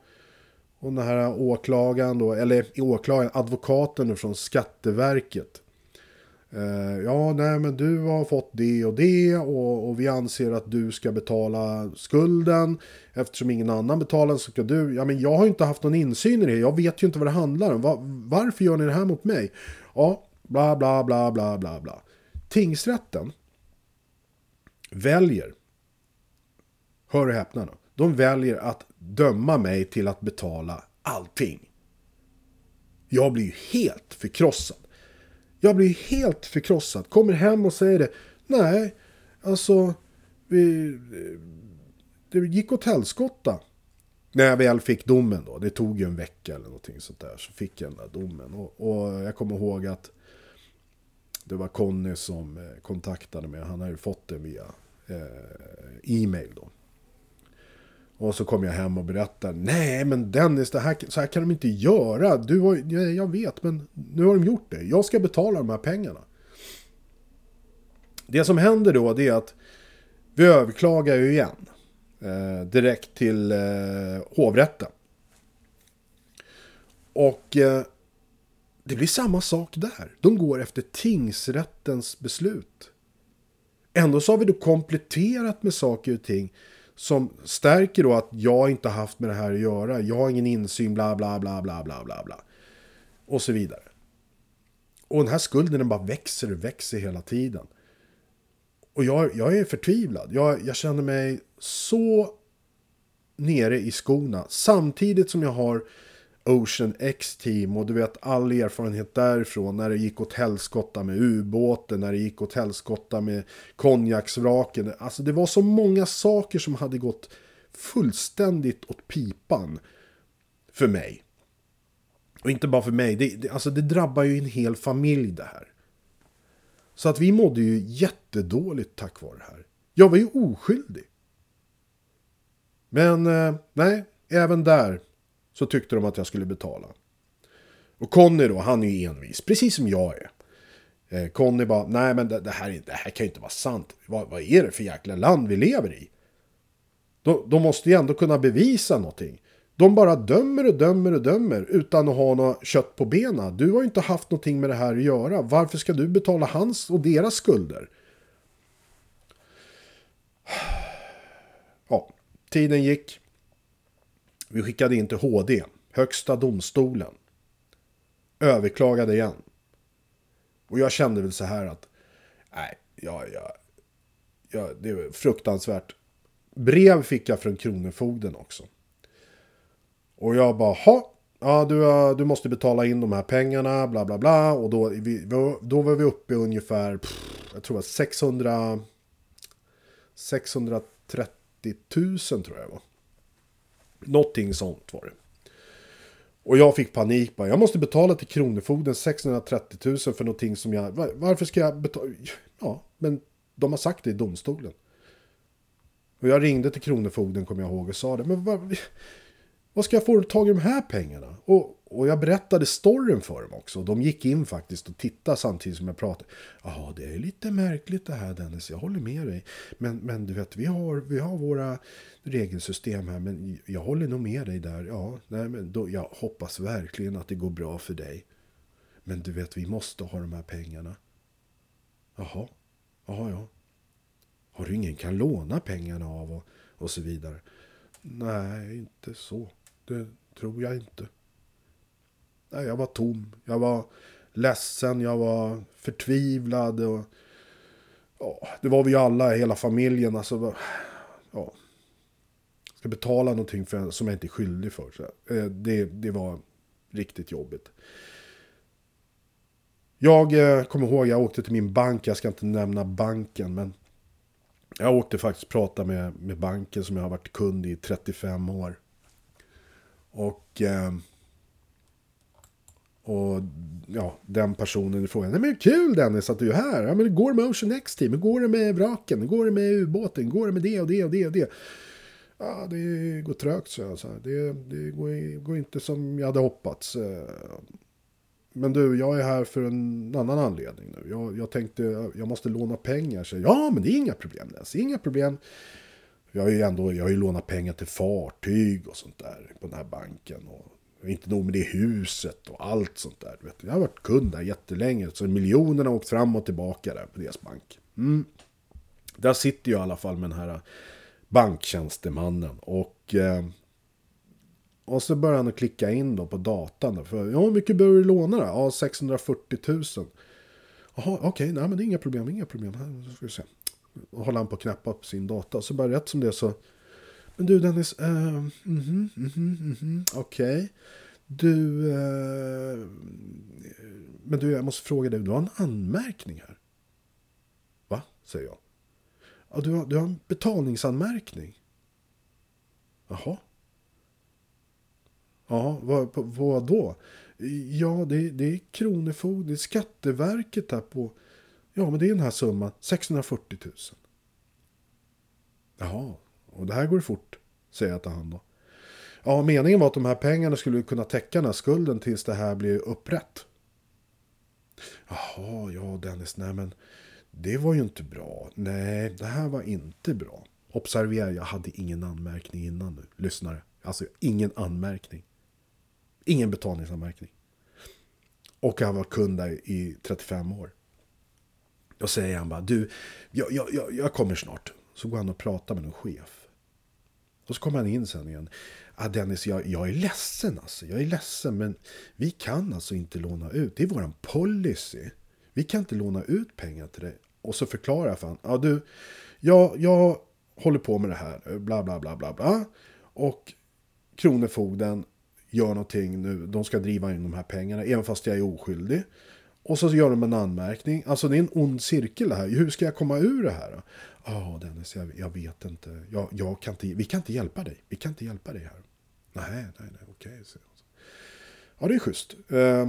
och den här åklagaren då, eller åklagaren, advokaten från Skatteverket. Eh, ja, nej men du har fått det och det och, och, vi anser att du ska betala skulden. Eftersom ingen annan betalar så ska du... Ja, men jag har inte haft någon insyn i det. Jag vet ju inte vad det handlar om. Va, varför gör ni det här mot mig? Ja, bla bla bla bla bla bla. Tingsrätten väljer hör och häpna då, de väljer att döma mig till att betala allting. Jag blir ju helt förkrossad. Jag blir helt förkrossad. Kommer hem och säger det. Nej, alltså, vi, det gick åt helskotta. När jag väl fick domen då, det tog ju en vecka eller någonting sånt där, så fick jag den där domen. Och, och jag kommer ihåg att det var Conny som eh, kontaktade mig, han hade ju fått den via eh, e-mail då. Och så kom jag hem och berättade, nej men Dennis, det här, så här kan de inte göra. Du har, jag vet, men nu har de gjort det. Jag ska betala de här pengarna. Det som händer då, det är att vi överklagar ju igen. Eh, direkt till eh, hovrätten. Och eh, det blir samma sak där. De går efter tingsrättens beslut. Ändå så har vi då kompletterat med saker och ting som stärker då att jag inte haft med det här att göra. Jag har ingen insyn, bla bla bla bla bla bla bla. Och så vidare. Och den här skulden den bara växer och växer hela tiden. Och jag, jag är förtvivlad. Jag, jag känner mig så nere i skorna. Samtidigt som jag har Ocean X-team och du vet all erfarenhet därifrån när det gick åt helskotta med ubåten, när det gick åt helskotta med konjaksvraken. Alltså det var så många saker som hade gått fullständigt åt pipan för mig. Och inte bara för mig, det, det, alltså det drabbar ju en hel familj det här. Så att vi mådde ju jättedåligt tack vare det här. Jag var ju oskyldig. Men eh, nej, även där så tyckte de att jag skulle betala. Och Conny då, han är ju envis, precis som jag är. Eh, Conny bara, nej men det, det, här, det här kan ju inte vara sant. Vad, vad är det för jäkla land vi lever i? De, de måste ju ändå kunna bevisa någonting. De bara dömer och dömer och dömer utan att ha något kött på benen. Du har ju inte haft någonting med det här att göra. Varför ska du betala hans och deras skulder? Ja, tiden gick. Vi skickade in till HD, Högsta domstolen. Överklagade igen. Och jag kände väl så här att, nej, ja, ja, ja, det var fruktansvärt. Brev fick jag från Kronofogden också. Och jag bara, ha, ja du, du måste betala in de här pengarna, bla bla bla. Och då, vi, då var vi uppe i ungefär, pff, jag tror att 600, 630 000 tror jag var. Någonting sånt var det. Och jag fick panik bara. Jag måste betala till Kronofogden 630 000 för någonting som jag... Varför ska jag betala? Ja, men de har sagt det i domstolen. Och jag ringde till Kronofogden, kommer jag ihåg, och sa det. Men vad, vad ska jag få tag i de här pengarna? Och, och jag berättade storyn för dem också. De gick in faktiskt och tittade samtidigt som jag pratade. Ja, det är lite märkligt det här Dennis, jag håller med dig. Men, men du vet, vi har, vi har våra regelsystem här, men jag håller nog med dig där. Ja, nej, men då, jag hoppas verkligen att det går bra för dig. Men du vet, vi måste ha de här pengarna. Jaha, jaha, ja. Har du ingen kan låna pengarna av och, och så vidare? Nej, inte så. Det tror jag inte. Eh, jag var tom. Jag var ledsen, jag var förtvivlad. Och, ja, det var vi alla, hela familjen. Alltså, ja. Ska betala någonting för, som jag inte är skyldig för. Så, eh, det, det var riktigt jobbigt. Jag eh, kommer ihåg, jag åkte till min bank, jag ska inte nämna banken, men jag åkte faktiskt prata med, med banken som jag har varit kund i 35 år. Och, eh, och ja, den personen i. Nej men kul Dennis att du är här. Ja, men det går med Ocean X-team. Hur går det med vraken? Hur går det med ubåten? Går det med det och det och det och det? Ja, det går trögt så jag. Så det, det går, går inte som jag hade hoppats. Eh. Men du, jag är här för en annan anledning nu. Jag, jag tänkte, jag måste låna pengar. Så, ja, men det är inga problem. Dennis. inga problem. Jag har ju ändå jag har ju lånat pengar till fartyg och sånt där på den här banken. Och inte nog med det huset och allt sånt där. Vet du. Jag har varit kund där jättelänge. Så miljonerna har åkt fram och tillbaka där på deras bank. Mm. Där sitter jag i alla fall med den här äh, banktjänstemannen. Och, eh, och så börjar han att klicka in då på datan. För, ja, hur mycket behöver du låna då? Ja, 640 000. Jaha, okej, okay, nej men det är inga problem, inga problem. Här ska vi se och håller han på att knäppa på sin data. Så bara rätt som det så... Men du Dennis, uh, mm -hmm, mm -hmm, mm -hmm, okej. Okay. Du... Uh, men du, jag måste fråga dig, du har en anmärkning här. Va? Säger jag. Ja, du har, du har en betalningsanmärkning. Jaha. Ja, vad, vad då? Ja, det, det är Kronofogden, det är Skatteverket här på... Ja, men det är den här summan, 640 000. Jaha, och det här går fort, säger jag till han då. Ja, meningen var att de här pengarna skulle kunna täcka den här skulden tills det här blir upprätt. Jaha, ja Dennis, nej men det var ju inte bra. Nej, det här var inte bra. Observera, jag hade ingen anmärkning innan nu, lyssnare. Alltså ingen anmärkning. Ingen betalningsanmärkning. Och jag var kund där i 35 år. Då säger han bara, du, jag, jag, jag, jag kommer snart. Så går han och pratar med någon chef. Och så kom han in sen igen. Ah, Dennis, jag, jag är ledsen alltså. Jag är ledsen, men vi kan alltså inte låna ut. Det är våran policy. Vi kan inte låna ut pengar till dig. Och så förklarar jag för honom. Ah, du, jag, jag håller på med det här. Bla, bla, bla, bla, bla. Och Kronofogden gör någonting nu. De ska driva in de här pengarna, även fast jag är oskyldig. Och så gör de en anmärkning. Alltså det är en ond cirkel det här. Hur ska jag komma ur det här? Ja, Ja, Dennis, jag, jag vet inte. Jag, jag kan inte. Vi kan inte hjälpa dig. Vi kan inte hjälpa dig här. Nej, nej, nej, okej. säger. Ja, det är schysst. Eh,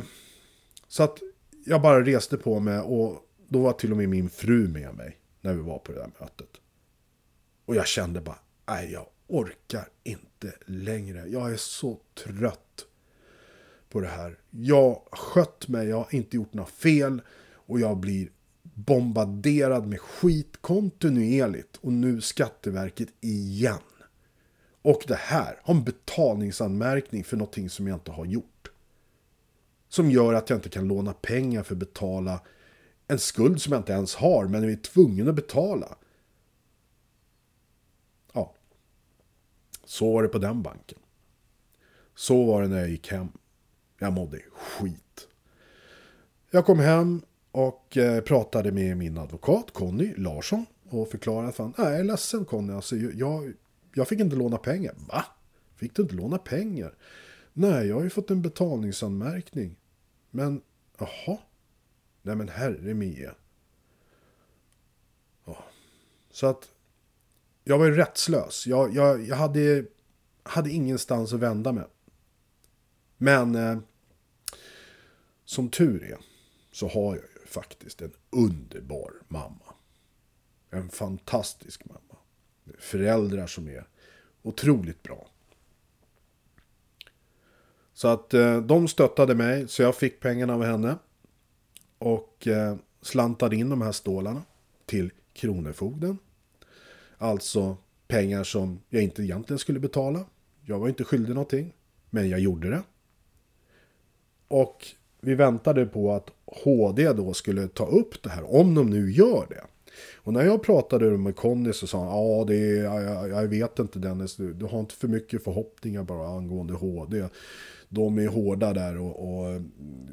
Så att jag bara reste på mig och då var till och med min fru med mig när vi var på det där mötet. Och jag kände bara, nej, jag orkar inte längre. Jag är så trött på det här. Jag har skött mig, jag har inte gjort några fel och jag blir bombarderad med skit kontinuerligt och nu Skatteverket igen. Och det här har en betalningsanmärkning för någonting som jag inte har gjort. Som gör att jag inte kan låna pengar för att betala en skuld som jag inte ens har men jag är tvungen att betala. Ja. Så var det på den banken. Så var det när jag gick hem. Jag mådde skit. Jag kom hem och eh, pratade med min advokat Conny Larsson och förklarade att fan, jag är ledsen Conny, alltså, jag, jag fick inte låna pengar. Va? Fick du inte låna pengar? Nej, jag har ju fått en betalningsanmärkning. Men, jaha? Nej men herre mie. Ja. Så att jag var ju rättslös. Jag, jag, jag hade, hade ingenstans att vända mig. Men eh, som tur är så har jag ju faktiskt en underbar mamma. En fantastisk mamma. Föräldrar som är otroligt bra. Så att eh, de stöttade mig så jag fick pengarna av henne. Och eh, slantade in de här stålarna till Kronofogden. Alltså pengar som jag inte egentligen skulle betala. Jag var inte skyldig någonting. Men jag gjorde det. Och vi väntade på att HD då skulle ta upp det här, om de nu gör det. Och när jag pratade med Conny så sa han, ja det är, jag, jag vet inte Dennis, du, du har inte för mycket förhoppningar bara angående HD. De är hårda där och, och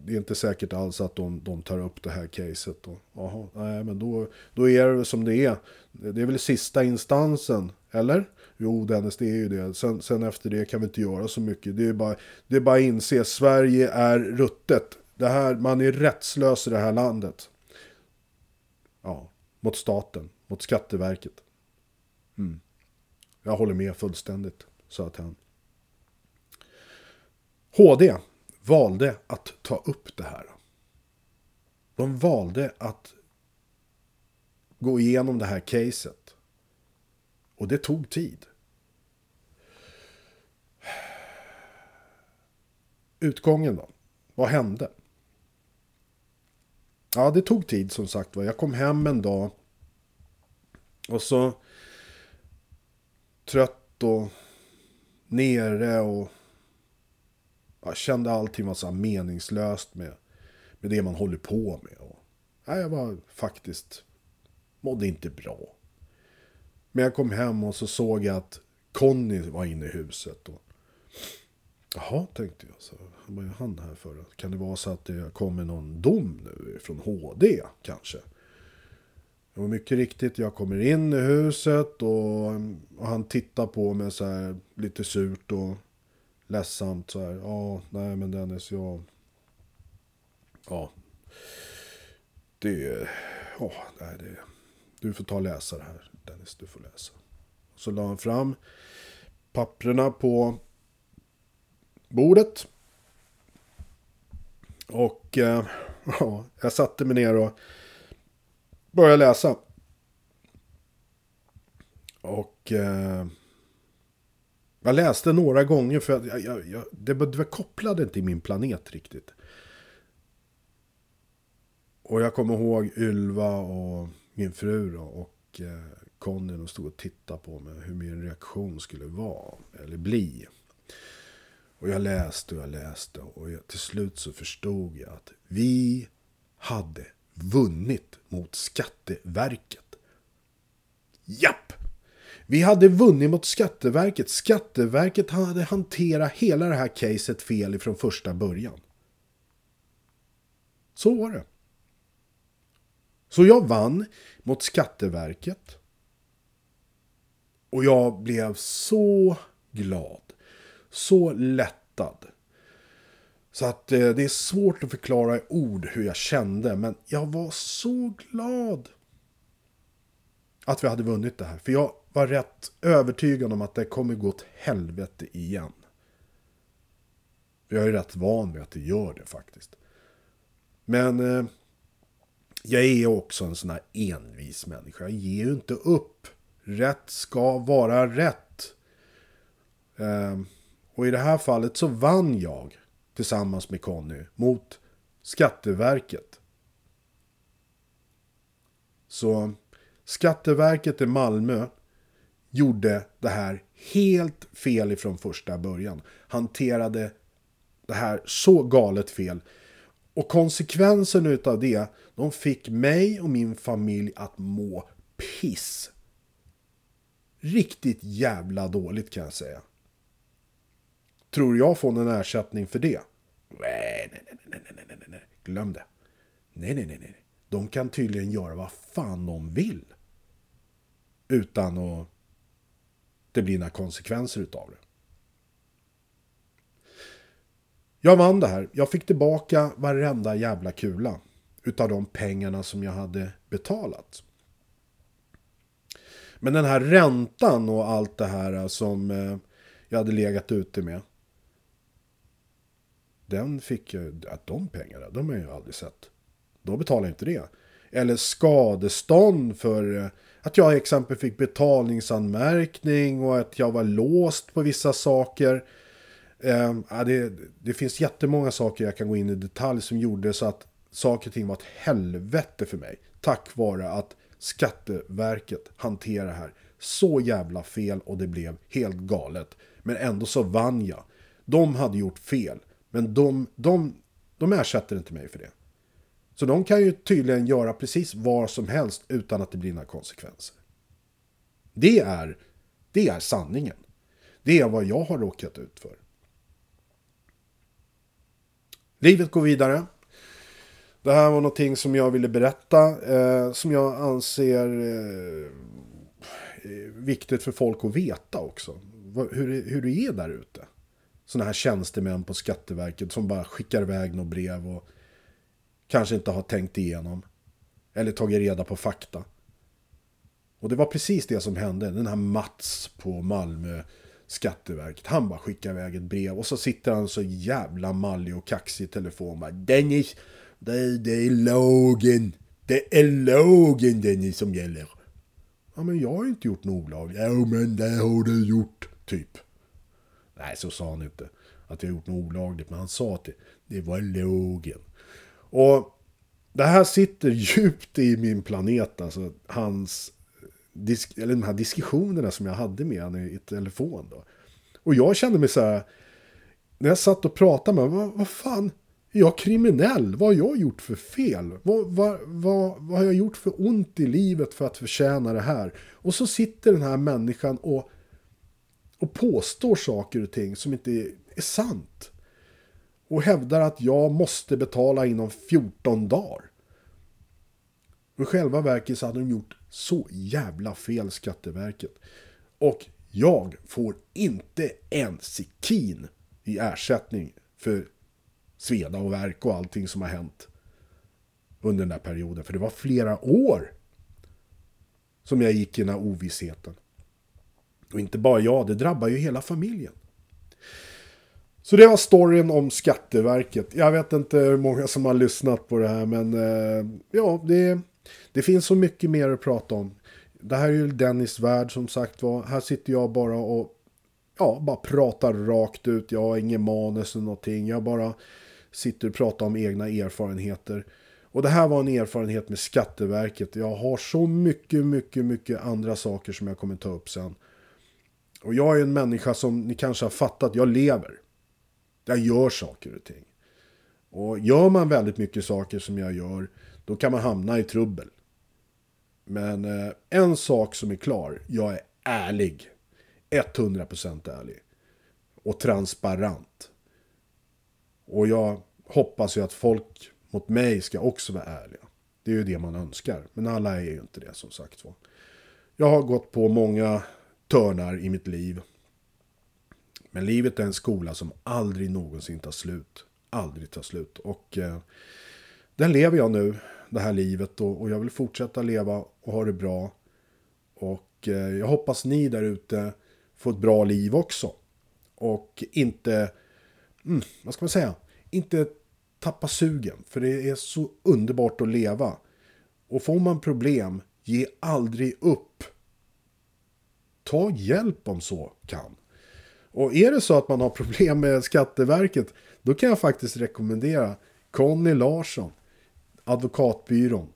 det är inte säkert alls att de, de tar upp det här caset. Och, jaha, nej men då, då är det som det är. Det är väl sista instansen, eller? Jo Dennis, det är ju det. Sen, sen efter det kan vi inte göra så mycket. Det är bara, det är bara att inse, Sverige är ruttet. Det här, man är rättslös i det här landet. Ja, mot staten, mot Skatteverket. Mm. Jag håller med fullständigt, sa han. HD valde att ta upp det här. De valde att gå igenom det här caset. Och det tog tid. Utgången då? Vad hände? Ja, det tog tid som sagt var. Jag kom hem en dag. Och så trött och nere och jag kände allting var så här meningslöst med, med det man håller på med. Och, nej, jag var faktiskt, mådde inte bra. Men jag kom hem och så såg jag att Conny var inne i huset. Och, Jaha, tänkte jag. Så, vad är han här för? Kan det vara så att det kommer någon dom nu från HD kanske? Och mycket riktigt, jag kommer in i huset och, och han tittar på mig så här lite surt och ledsamt så här. Ja, nej men Dennis, jag... Ja. Det... Ja, nej det... du får ta och läsa det här. Dennis, du får läsa. Så la han fram papprena på bordet. Och eh, ja, jag satte mig ner och började läsa. Och eh, jag läste några gånger för att jag, jag, jag, det, det kopplade inte i min planet riktigt. Och jag kommer ihåg Ylva och min fru då, och eh, Conny de stod och tittade på mig hur min reaktion skulle vara eller bli. Och jag läste och jag läste och jag, till slut så förstod jag att vi hade vunnit mot Skatteverket. Japp! Vi hade vunnit mot Skatteverket. Skatteverket hade hanterat hela det här caset fel ifrån första början. Så var det. Så jag vann mot Skatteverket. Och jag blev så glad. Så lättad. Så att eh, det är svårt att förklara i ord hur jag kände. Men jag var så glad. Att vi hade vunnit det här. För jag var rätt övertygad om att det kommer gå åt helvete igen. Jag är rätt van vid att det gör det faktiskt. Men eh, jag är också en sån här envis människa. Jag ger ju inte upp. Rätt ska vara rätt. Ehm, och i det här fallet så vann jag tillsammans med Conny mot Skatteverket. Så Skatteverket i Malmö gjorde det här helt fel ifrån första början. Hanterade det här så galet fel. Och konsekvensen utav det, de fick mig och min familj att må piss. Riktigt jävla dåligt kan jag säga. Tror jag får någon ersättning för det? Nej, nej, nej, nej, nej, nej, nej, glöm det. Nej, nej, nej, nej. De kan tydligen göra vad fan de vill. Utan att det blir några konsekvenser utav det. Jag vann det här. Jag fick tillbaka varenda jävla kula utav de pengarna som jag hade betalat. Men den här räntan och allt det här eh, som eh, jag hade legat ute med. Den fick jag, att de pengarna, de har jag ju aldrig sett. Då betalar jag inte det. Eller skadestånd för eh, att jag exempel fick betalningsanmärkning och att jag var låst på vissa saker. Eh, det, det finns jättemånga saker jag kan gå in i detalj som gjorde så att saker och ting var ett helvete för mig. Tack vare att Skatteverket hantera det här så jävla fel och det blev helt galet. Men ändå så vann jag. De hade gjort fel. Men de, de, de ersätter inte mig för det. Så de kan ju tydligen göra precis vad som helst utan att det blir några konsekvenser. Det är, det är sanningen. Det är vad jag har råkat ut för. Livet går vidare. Det här var någonting som jag ville berätta. Eh, som jag anser eh, viktigt för folk att veta också. Hur, hur det är där ute. Sådana här tjänstemän på Skatteverket som bara skickar iväg något brev och kanske inte har tänkt igenom. Eller tagit reda på fakta. Och det var precis det som hände. Den här Mats på Malmö Skatteverket. Han bara skickar iväg ett brev och så sitter han så jävla mallig och kaxig i telefon. Bara, Dennis, det, det är lagen. Det är lagen Dennis som gäller. Ja men jag har inte gjort något olagligt. Ja men det har du gjort. Typ. Nej så sa han inte. Att jag gjort något olagligt. Men han sa att det, det var lagen. Och det här sitter djupt i min planet, alltså hans, eller de här diskussionerna som jag hade med honom i telefon. Då. Och jag kände mig så här, när jag satt och pratade med honom, vad, vad fan, är jag kriminell? Vad har jag gjort för fel? Vad, vad, vad, vad har jag gjort för ont i livet för att förtjäna det här? Och så sitter den här människan och, och påstår saker och ting som inte är, är sant och hävdar att jag måste betala inom 14 dagar. I själva verket så hade de gjort så jävla fel Skatteverket. Och jag får inte en sekin i ersättning för sveda och verk och allting som har hänt under den där perioden. För det var flera år. som jag gick i den här ovissheten. Och inte bara jag, det drabbar ju hela familjen. Så det var storyn om Skatteverket. Jag vet inte hur många som har lyssnat på det här men eh, ja, det, det finns så mycket mer att prata om. Det här är ju Dennis värld som sagt var. Här sitter jag bara och ja, bara pratar rakt ut. Jag har ingen manus eller någonting. Jag bara sitter och pratar om egna erfarenheter. Och det här var en erfarenhet med Skatteverket. Jag har så mycket, mycket, mycket andra saker som jag kommer ta upp sen. Och jag är en människa som ni kanske har fattat, jag lever. Jag gör saker och ting. Och gör man väldigt mycket saker som jag gör, då kan man hamna i trubbel. Men eh, en sak som är klar, jag är ärlig. 100% ärlig. Och transparent. Och jag hoppas ju att folk mot mig ska också vara ärliga. Det är ju det man önskar. Men alla är ju inte det som sagt var. Jag har gått på många törnar i mitt liv. Men livet är en skola som aldrig någonsin tar slut. Aldrig tar slut. Och eh, den lever jag nu, det här livet. Och, och jag vill fortsätta leva och ha det bra. Och eh, jag hoppas ni där ute får ett bra liv också. Och inte, mm, vad ska man säga, inte tappa sugen. För det är så underbart att leva. Och får man problem, ge aldrig upp. Ta hjälp om så kan. Och är det så att man har problem med Skatteverket, då kan jag faktiskt rekommendera Conny Larsson, advokatbyrån.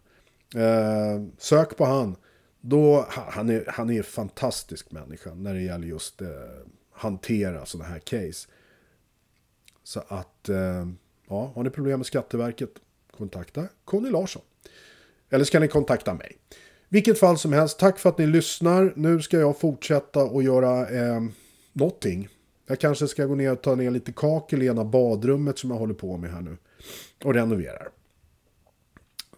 Eh, sök på han. Då, han, är, han är en fantastisk människa när det gäller just eh, hantera sådana här case. Så att, eh, ja, har ni problem med Skatteverket, kontakta Conny Larsson. Eller ska ni kontakta mig. Vilket fall som helst, tack för att ni lyssnar. Nu ska jag fortsätta och göra eh, någonting. Jag kanske ska gå ner och ta ner lite kakel i ena badrummet som jag håller på med här nu. Och renoverar.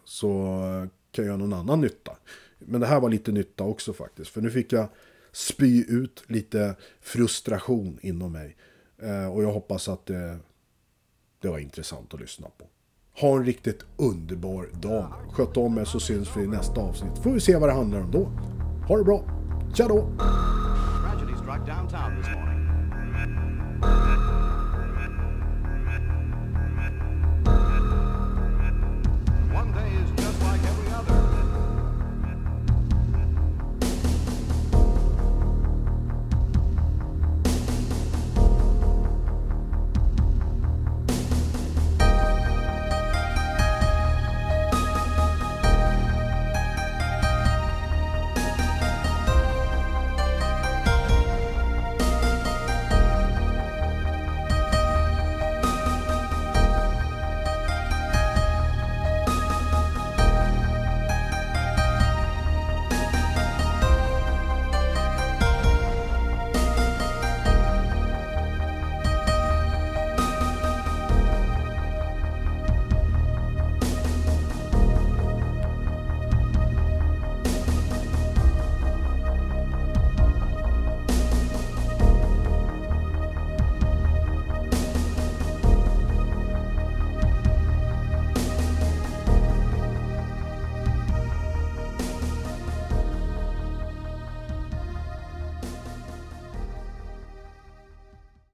Så eh, kan jag göra någon annan nytta. Men det här var lite nytta också faktiskt. För nu fick jag spy ut lite frustration inom mig. Eh, och jag hoppas att det, det var intressant att lyssna på. Ha en riktigt underbar dag. Sköt om er så syns vi i nästa avsnitt. Får vi se vad det handlar om då. Ha det bra. Tja då!